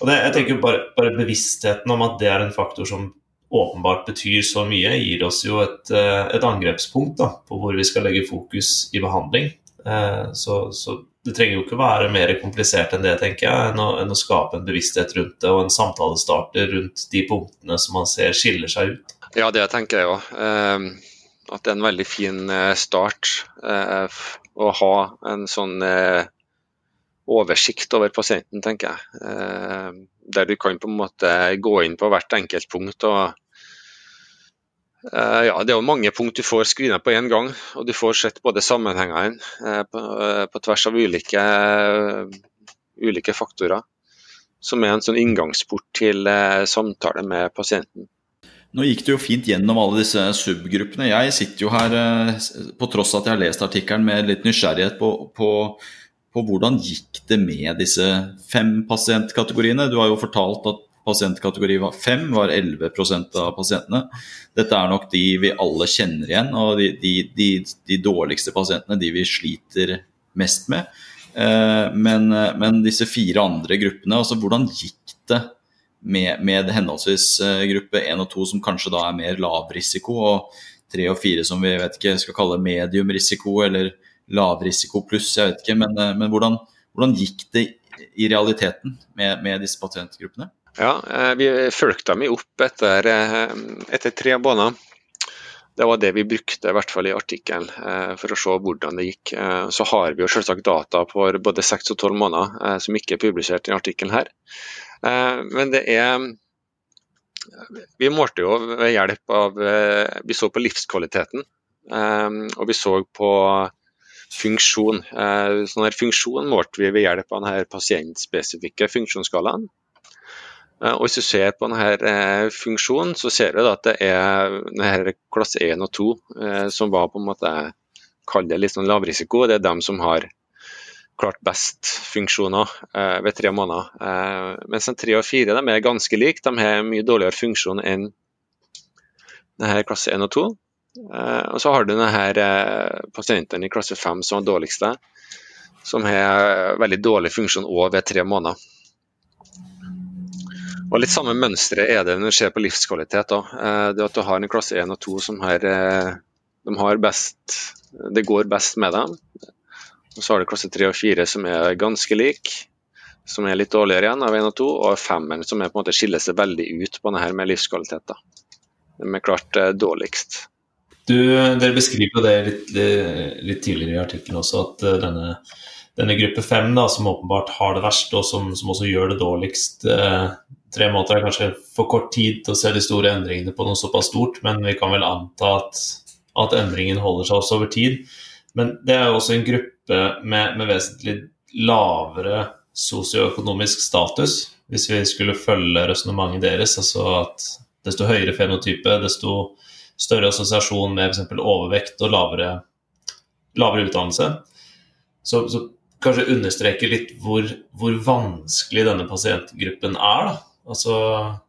Og det, jeg tenker bare, bare, bevisstheten om at det er en faktor som åpenbart betyr så mye, gir oss jo et, et angrepspunkt da, på hvor vi skal legge fokus i behandling. Eh, så, så, det trenger jo ikke være mer komplisert enn det, tenker jeg, enn å, enn å skape en bevissthet rundt det og en samtalestarter rundt de punktene som man ser skiller seg ut. Ja, det tenker jeg òg. Eh, at det er en veldig fin eh, start å ha en sånn oversikt over pasienten, tenker jeg. Der du kan på en måte gå inn på hvert enkelt punkt og ja, Det er jo mange punkt du får screena på én gang, og du får sett både sammenhengene på, på, tvers av ulike, ulike, faktorer, som er en sånn inngangsport til samtale med pasienten. Nå gikk du jo fint gjennom alle disse subgruppene. Jeg sitter jo her, på tross av at jeg har lest artikkelen, med litt nysgjerrighet på, på, på hvordan gikk det med disse fem pasientkategoriene. Du har jo fortalt at pasientkategori 5 var 11% av pasientene. Dette er nok de vi alle kjenner igjen, og de, de, de, de dårligste pasientene, de vi sliter mest med. Eh, men, men, disse fire andre gruppene, altså hvordan gikk det med, med henholdsvis eh, gruppe 1 og 2, som kanskje da er mer lavrisiko, og 3 og 4 som vi vet ikke skal kalle medium risiko eller lavrisiko pluss, jeg vet ikke. Men, eh, men hvordan, hvordan, gikk det i realiteten med, med disse pasientgruppene? Ja, eh, vi fulgte dem opp etter, etter tre måneder. Det var det vi brukte i hvert fall i artikkelen for å se hvordan det gikk. Så har vi jo selvsagt data for både seks og tolv måneder som ikke er publisert i artikkelen her. Men det er Vi målte jo ved hjelp av Vi så på livskvaliteten, og vi så på funksjon. Sånn her funksjon målte vi ved hjelp av denne pasientspesifikke funksjonsskalaen. Eh, og Hvis du ser på denne eh, funksjonen, så ser du at det er denne klasse 1 og 2 eh, som var på en måte kall det litt sånn lavrisiko. Det er dem som har klart best funksjoner ved tre måneder. mens de tre og fire de er ganske like. De har mye dårligere funksjon enn denne klasse 1 og 2. og så har du denne pasienten i klasse 5 som er dårligste, som har veldig dårlig funksjon òg ved tre måneder. Og Litt samme mønsteret er det når du ser på livskvalitet. Da. Eh, det at du har en klasse 1 og 2 som har, eh, de har best, det går best med dem. Og Så har du klasse 3 og 4 som er ganske like, som er litt dårligere igjen av 1 og 2, og 5 som er på en måte skiller seg veldig ut på denne med livskvalitet. De er klart eh, dårligst. Du, dere beskriver det litt, litt tidligere i artikkelen også, at denne, denne gruppe 5, da, som åpenbart har det verst, og som, som også gjør det dårligst, tre måneder er kanskje for kort tid til å se de store endringene på noe såpass stort, men vi kan vel anta at, at endringen holder seg også over tid. Men det er jo også en gruppe med, med vesentlig lavere sosioøkonomisk status. hvis vi skulle følge resonnementet deres. Altså at desto høyere fenotype, desto større assosiasjon med f.eks. overvekt og lavere, lavere utdannelse. Så, så, kanskje understreke litt hvor, hvor, vanskelig denne pasientgruppen er. da. Altså,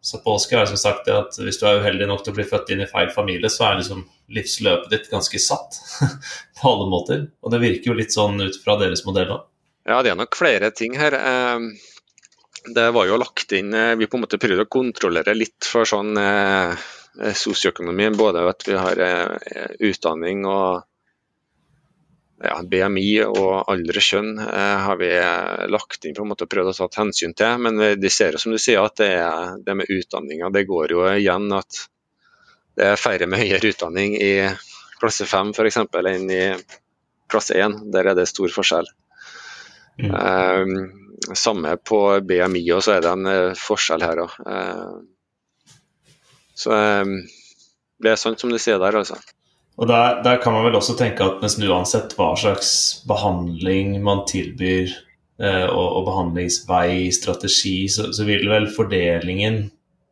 Sapolsky har liksom sagt det at hvis du er uheldig nok til å bli født inn i feil familie, så er liksom livsløpet ditt ganske satt på alle måter. Og det virker jo litt sånn ut fra deres modell òg. Ja, det er nok flere ting her. Ehm, det var jo lagt inn eh, Vi på en måte prøvde å kontrollere litt for sånn eh, sosioøkonomi. Både at vi har eh, utdanning og ja, BMI og alder og kjønn eh, har vi lagt inn på en måte og prøvd å ta hensyn til. Men de ser jo som du sier at det, er, det med utdanninga, det går jo igjen at det er færre med høyere utdanning i klasse 5 f.eks. enn i klasse 1. Der er det stor forskjell. Mm. Eh, samme på BMI, og så er det en uh, forskjell her òg. Eh, så um, det er sant som du sier der, altså. Og der, der, kan man vel også tenke at nesten uansett hva slags behandling man tilbyr, eh, og, og, behandlingsvei, strategi, så, så, vil vel fordelingen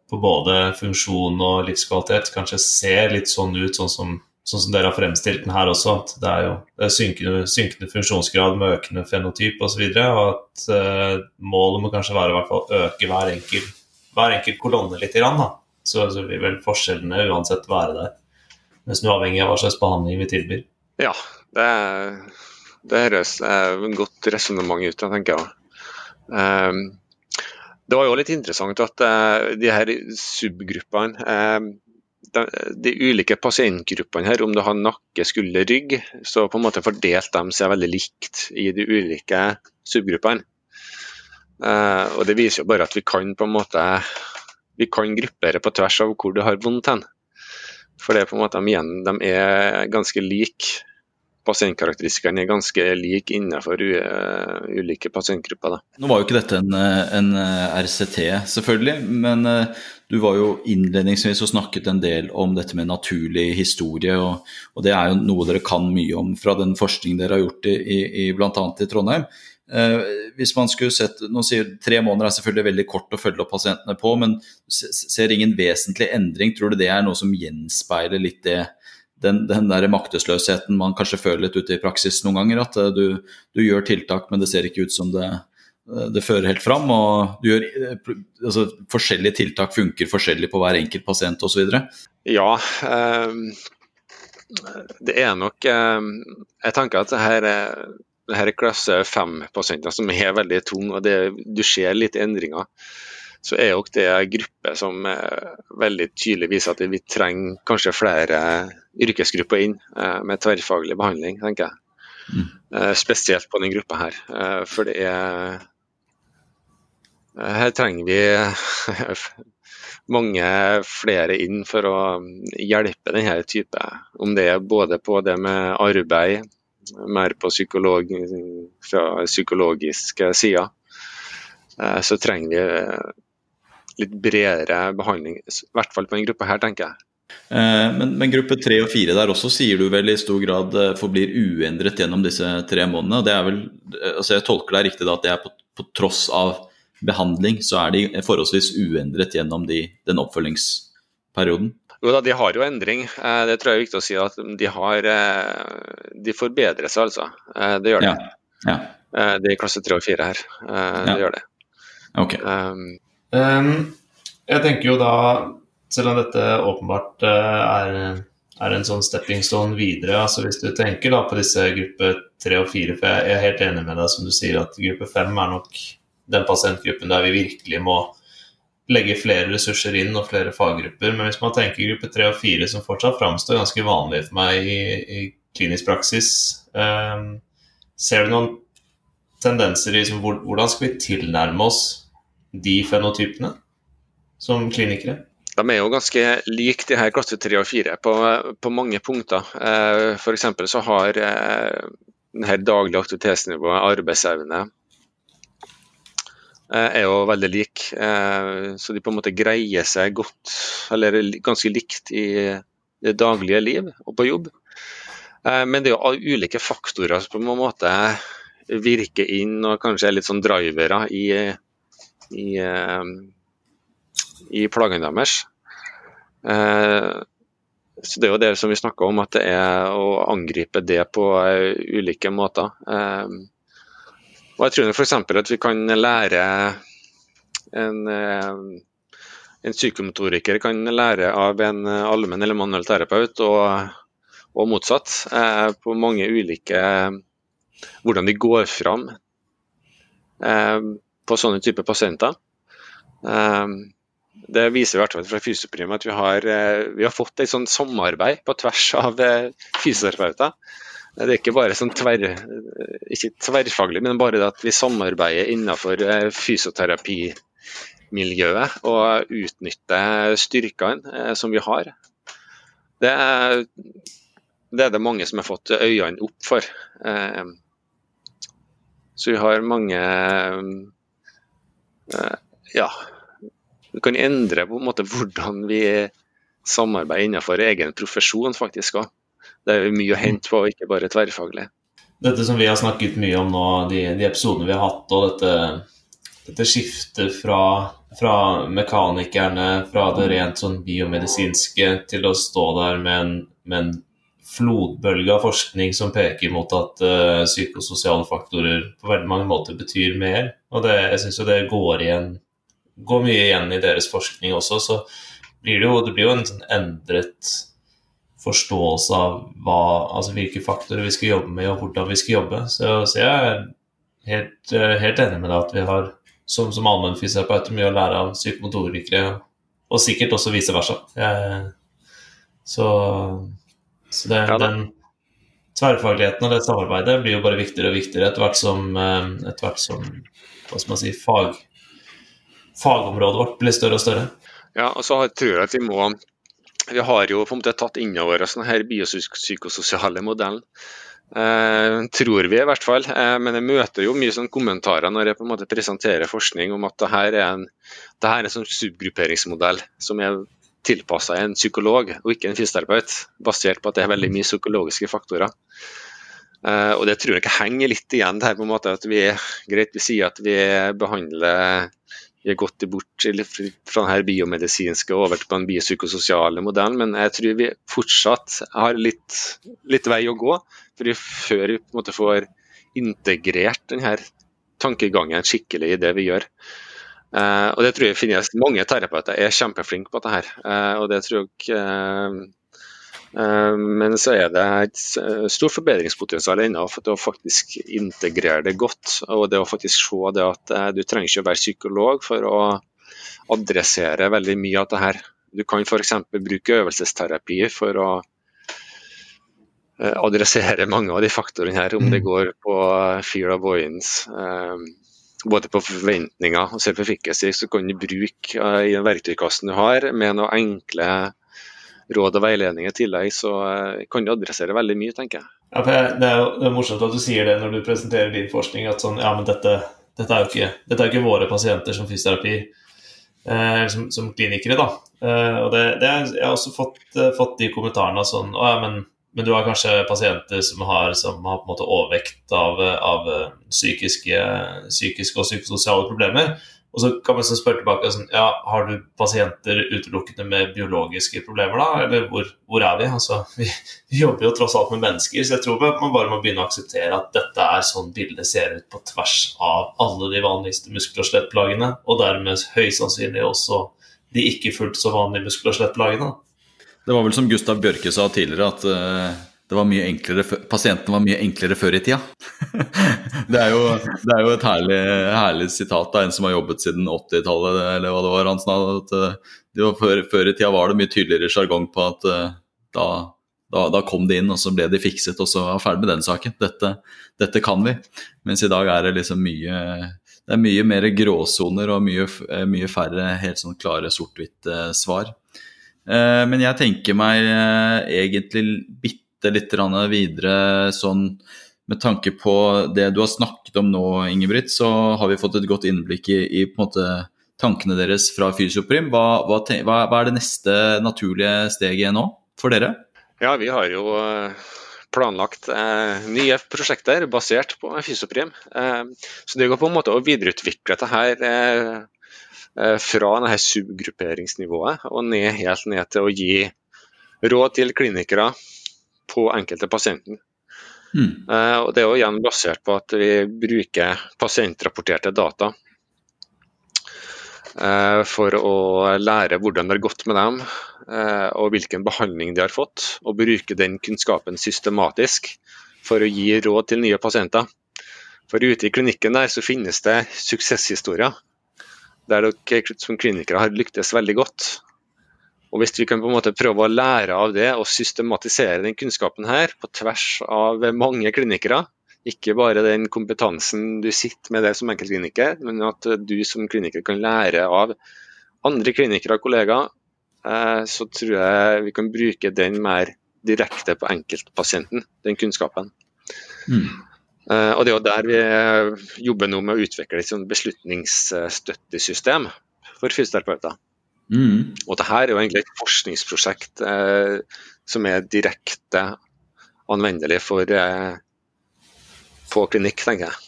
på både funksjon og livskvalitet kanskje se litt sånn ut, sånn som, sånn som dere har fremstilt den her også. At det er jo det er synkende, synkende, funksjonsgrad med økende fenotyp osv. Og, så og at eh, målet må kanskje være fall øke hver enkelt, hver enkelt kolonne litt. Grann, da. Så, så vil vel forskjellene uansett være der nesten uavhengig av hva slags behandling vi tilbyr. Ja, det, det høres et godt resonnement ut, tenker jeg. Um, det var jo litt interessant at uh, de her subgruppene uh, de, de, ulike pasientgruppene her, om du har nakke, skulder, rygg, så på en måte fordelte de seg veldig likt i de ulike subgruppene. Uh, og Det viser jo bare at vi kan på en måte vi kan gruppere på tvers av hvor du har vondt hen. For det er på en måte de, igjen, de er ganske like. Pasientkarakteristikkene er ganske like innenfor ulike pasientgrupper. Da. Nå var jo ikke dette en, en RCT, selvfølgelig, men eh, du var jo innledningsvis og snakket en del om dette med naturlig historie. Og, og det er jo noe dere kan mye om fra den forskningen dere har gjort i, i, i bl.a. i Trondheim. Eh, hvis man skulle sett, nå sier Tre måneder er selvfølgelig veldig kort å følge opp pasientene på, men ser ingen vesentlig endring. Tror du det er noe som gjenspeiler litt det, den, den der maktesløsheten man kanskje føler litt ute i praksis noen ganger? At eh, du, du gjør tiltak, men det ser ikke ut som det, eh, det fører helt fram. og gjør, altså, Forskjellige tiltak funker forskjellig på hver enkelt pasient osv.? Ja, um, det er nok um, Jeg tenker at det her er det her er klasse 5-pasienter som er veldig tunge, og det, du ser litt endringer. Så er jo det en gruppe som veldig tydelig viser at vi trenger kanskje flere yrkesgrupper inn eh, med tverrfaglig behandling, tenker jeg. Mm. Eh, spesielt på denne gruppa her. Eh, for det er Her trenger vi mange flere inn for å hjelpe denne type. Om det er både på det med arbeid, mer på psykolog, fra psykologiske side, eh, så trenger vi eh, litt bredere behandling. I hvert fall på denne gruppa her, tenker jeg. Eh, men, men, gruppe tre og fire der også sier du vel i stor grad forblir uendret gjennom disse tre månedene. Det er vel, altså Jeg tolker deg riktig da at det er på, på, tross av behandling, så er de forholdsvis uendret gjennom de, den oppfølgingsperioden? Jo da, de har jo endring. Eh, det tror jeg er viktig å si. at De, har, eh, de forbedrer seg, altså. Eh, det gjør det. Ja. Ja. Det er klasse 3 og 4 her. Det ja. gjør det. Okay. Um, um, jeg tenker jo da, selv om dette åpenbart er, er en sånn stepping stone videre, altså hvis du tenker da på disse gruppe 3 og 4, for jeg er helt enig med deg som du sier at gruppe 5 er nok den pasientgruppen der vi virkelig må legge flere ressurser inn og flere faggrupper. Men hvis man tenker gruppe tre og fire, som fortsatt framstår ganske vanlig for meg i, i klinisk praksis, um, ser du noen tendenser i liksom, hvordan skal vi tilnærme oss de fenotypene som klinikere? De er jo ganske like de her klasse 3 og 4 på, på mange punkter. For F.eks. så har eh, denne daglige aktivitetsnivået, arbeidsevne, Eh, er jo veldig lik. Eh, så de på en måte greier seg godt, eller ganske likt i det daglige liv og på jobb. Eh, men det er jo ulike faktorer som på en måte virker inn og kanskje er litt sånn drivere i, i, i plagene deres. Så Det er jo det som vi snakker om, at det er å angripe det på ulike måter. Og Jeg tror f.eks. at vi kan lære en, en psykomotoriker kan lære av en allmenn eller manuell terapeut, og, og motsatt, på mange ulike hvordan vi går fram eh, på sånne typer pasienter. Eh, det viser i hvert fall fra Fysioprim at vi har, eh, vi har fått et sånt samarbeid på tvers av fysioterapeuter. Det er ikke bare sånn tverr, ikke tverrfaglig, men bare det at vi samarbeider innenfor fysioterapimiljøet og utnytter styrkene som vi har. Det er, det er det mange som har fått øynene opp for. Så vi har mange eh, Ja, vi kan endre på en måte hvordan vi samarbeider innenfor egen profesjon faktisk òg. Det er mye å hente på, ikke bare tverrfaglig. Dette som vi har snakket mye om nå, de, de episodene vi har hatt, og dette, dette skiftet fra, fra, mekanikerne, fra det rent sånn biomedisinske, til å stå der med en, med en flodbølge av forskning som peker mot at uh, psykososiale faktorer på veldig mange måter betyr mer. Og det, jeg syns jo det går, igjen, går mye igjen i deres forskning også. Så blir det jo, det blir jo en sånn endret forståelse av hva, altså hvilke faktorer vi skal jobbe med, og hvordan vi skal jobbe. Så, så jeg er helt, eh, helt, enig med deg at vi har som, som allmennfysioterapeuter mye å lære av psykomotorikere, og sikkert også vice versa. Jeg, så så det, ja, den tverrfagligheten og det samarbeidet blir jo bare viktigere og viktigere etter hvert som, eh, etter hvert som hva skal man si, fag, fagområdet vårt blir større og større. Ja, og så tror jeg at vi må Vi har jo på en måte tatt inn over oss denne biopsykososiale modellen. Eh, tror vi, i hvert fall. Eh, men jeg møter jo mye sånn kommentarer når jeg på en måte presenterer forskning om at det her er en, det her er en sånn subgrupperingsmodell som er tilpassa en psykolog og ikke en fysioterapeut, basert på at det er veldig mye psykologiske faktorer. Eh, og Det tror jeg ikke henger litt igjen det her på en måte at vi greit vi sier at vi behandler vi har gått bort fra den biomedisinske og over til den biopsykososiale modellen, men jeg tror vi fortsatt har litt, litt vei å gå før vi på en måte får integrert denne tankegangen skikkelig i det vi gjør. Uh, og det tror jeg finnes mange terapeuter er kjempeflinke på dette her. Uh, og det tror jeg uh, Men så er det et stort forbedringspotensial ennå for å faktisk integrere det godt. Og det å faktisk se det at du trenger ikke å være psykolog for å adressere veldig mye av det her. Du kan f.eks. bruke øvelsesterapi for å adressere mange av de faktorene her, om det mm. går på fear of avoidance både på forventninger og self-efficacy, så kan du bruke i den verktøykassen du har, med noen enkle råd og veiledning i tillegg, så uh, kan du adressere veldig mye, tenker jeg. Ja, det er jo det er morsomt at du sier det når du presenterer din forskning, at sånn, ja, men dette, dette, er, jo ikke, dette er ikke våre pasienter som fysioterapi, eh, som, som, klinikere, da. Eh, og det, det er, jeg har også fått, eh, fått de kommentarene sånn Å ja, men men du har kanskje pasienter som har, som har på en måte overvekt av, av psykiske, psykiske, og psykososiale problemer. Og så kan man spørre tilbake sånn, ja, Har du pasienter utelukkende med biologiske problemer, da? Eller hvor, hvor er vi? Altså, vi? vi? jobber jo tross alt med mennesker, så jeg tror man bare må begynne å akseptere at dette er sånn bildet ser ut på tvers av alle de vanligste muskel- og skjelettplagene, og dermed høyst sannsynlig også de ikke fullt så vanlige muskel- og skjelettplagene. Det var vel som Gustav Bjørke sa tidligere, at uh, det var mye enklere, pasientene var mye enklere før i tida. det, er jo, det, er jo, et herlig, herlig sitat av en som har jobbet siden 80-tallet, eller hva det var han sa. at var før, før, i tida var det mye tydeligere sjargong på at uh, da, da, da, kom de inn, og så ble de fikset, og så var ferdig med den saken. Dette, dette, kan vi. Mens i dag er det liksom mye det er mye mer gråsoner og mye, mye færre helt sånn klare sort-hvitt-svar. Eh, men jeg tenker meg eh, egentlig bitte litt videre sånn med tanke på det du har snakket om nå, Ingebrigt, så har vi fått et godt innblikk i, i måte tankene deres fra Fysioprim. Hva, hva, hva, er det neste naturlige steget nå for dere? Ja, vi har jo eh, planlagt eh, nye prosjekter basert på Fysioprim. Eh, så det går på en måte å videreutvikle dette her eh, eh, fra denne subgrupperingsnivået og ned, helt ned til å gi råd til klinikere på enkelte pasienten. Mm. Og Det er jo igjen basert på at vi bruker pasientrapporterte data for å lære hvordan det har gått med dem, og hvilken behandling de har fått, og bruke den kunnskapen systematisk for å gi råd til nye pasienter. For ute i klinikken der så finnes det suksesshistorier der dere som klinikere har lyktes veldig godt. Og Hvis vi kan på en måte prøve å lære av det og systematisere den kunnskapen her på tvers av mange klinikere, ikke bare den kompetansen du sitter med det som enkeltkliniker, men at du som kliniker kan lære av andre klinikere og kollegaer, eh, så tror jeg vi kan bruke den mer direkte på enkeltpasienten, den kunnskapen. Mm. Uh, og Det er jo der vi jobber nå med å utvikle et beslutningsstøttesystem for fysioterapeuter. Mm. Og Dette er jo egentlig et forskningsprosjekt eh, som er direkte anvendelig for eh, på klinikk, tenker jeg.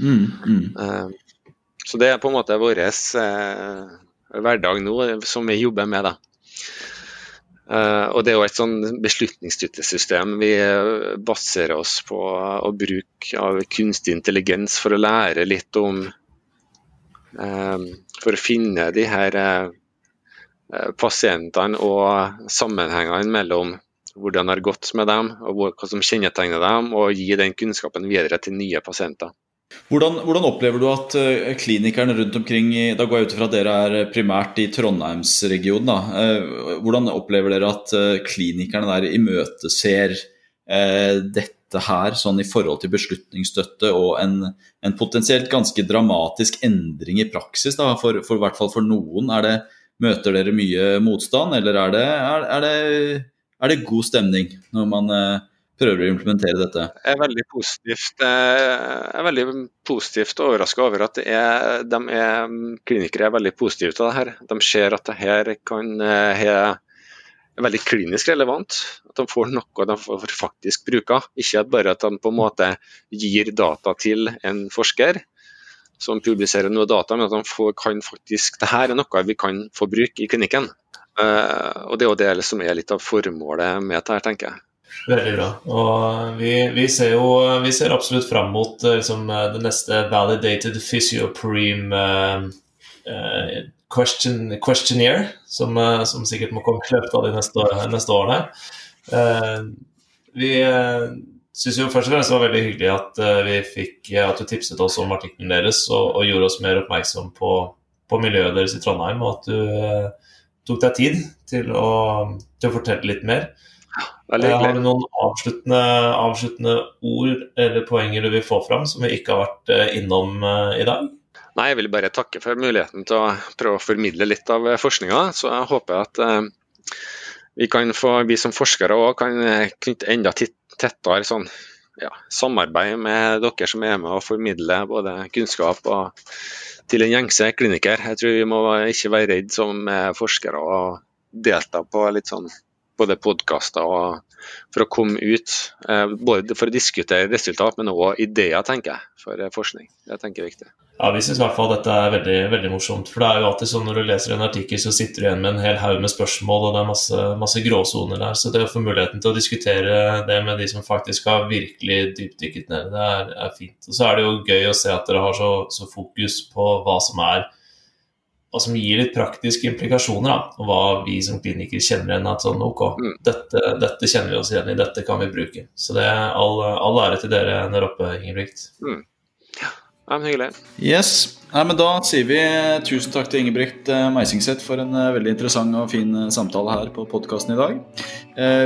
Mm. Mm. så det er på en måte vår hverdag nå, som vi jobber med. da. Uh, og Det er jo et sånn beslutningsstøttesystem. Vi uh, baserer oss på å bruke av kunstig intelligens for å lære litt om For å finne de her pasientene og sammenhengene mellom hvordan det har gått med dem, og hva som kjennetegner dem, og gi den kunnskapen videre til nye pasienter. Hvordan, hvordan, opplever du at uh, klinikerne rundt omkring i, Da går jeg ut ifra at dere er primært i Trondheimsregionen. Da. Uh, hvordan opplever dere at klinikerne der imøteser dette her sånn i forhold til beslutningsstøtte og en, en potensielt ganske dramatisk endring i praksis, da, for, for, hvert fall for noen? Er Det, møter dere mye motstand, eller er det, er, er det, er det god stemning når man prøver å implementere dette? Jeg er veldig positivt, eh, jeg er veldig positivt overraska over at er, de er, klinikere er veldig positive til det her. De ser at det her kan eh, er veldig klinisk relevant. At de får noe de får faktisk bruker. Ikke bare at de på en måte gir data til en forsker som publiserer noe data, men at de får, kan faktisk det her er noe vi kan få bruke i klinikken. Uh, og Det er jo det som er litt av formålet med dette, tenker jeg. Veldig bra. Og vi, vi, ser jo vi ser absolutt fram mot eh, liksom, eh, det neste validated physiopreme uh, question, questionnaire, som, som, sikkert må komme i løpet av de neste, neste årene. vi syns jo først og fremst det var veldig hyggelig at, vi fikk, at du tipset oss om artikkelen deres og, og, gjorde oss mer oppmerksom på, på, miljøet deres i Trondheim, og at du tok deg tid til å, til å fortelle litt mer. Eh, har du noen avsluttende, avsluttende, ord eller poenger du vil få fram som vi ikke har vært eh, innom eh, i dag? Nei, Jeg vil bare takke for muligheten til å prøve å formidle litt av forskninga. Så jeg håper at vi, kan få, vi som forskere òg kan knytte enda tettere sånn, ja, samarbeid med dere som er med og formidler både kunnskap og til en gjengse kliniker. Jeg tror vi må ikke være redd som forskere og delta på litt sånn både podkaster og for å komme ut. Eh, både for å diskutere resultat, men òg ideer, tenker jeg, for eh, forskning. Det tenker jeg er viktig. Ja, Vi syns i hvert fall dette er veldig, veldig morsomt. For det er jo alltid sånn når du leser en artikkel, så sitter du igjen med en hel haug med spørsmål, og det er masse, masse gråsoner der. Så det å få muligheten til å diskutere det med de som faktisk har virkelig dypdykket ned, det er, er fint. Og så er det jo gøy å se at dere har så, så fokus på hva som er og som gir litt praktiske implikasjoner, da, og hva vi som klinikere kjenner igjen. At sånn, ok, mm. dette, dette, kjenner vi oss igjen i, dette kan vi bruke. Så det er all, all ære til dere der oppe, Ingebrigt. Mm. Ja, men hyggelig. Yes. Nei, men Da sier vi tusen takk til Ingebrigt eh, Meisingseth for en eh, veldig interessant og fin eh, samtale her på podkasten i dag.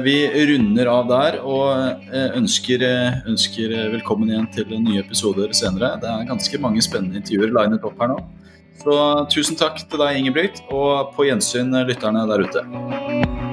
Vi runder av der og ønsker, ønsker velkommen igjen til nye episoder senere. Det er ganske mange spennende intervjuer linet opp her nå. Så tusen takk til deg, Ingebrigt, og på gjensyn lytterne der ute.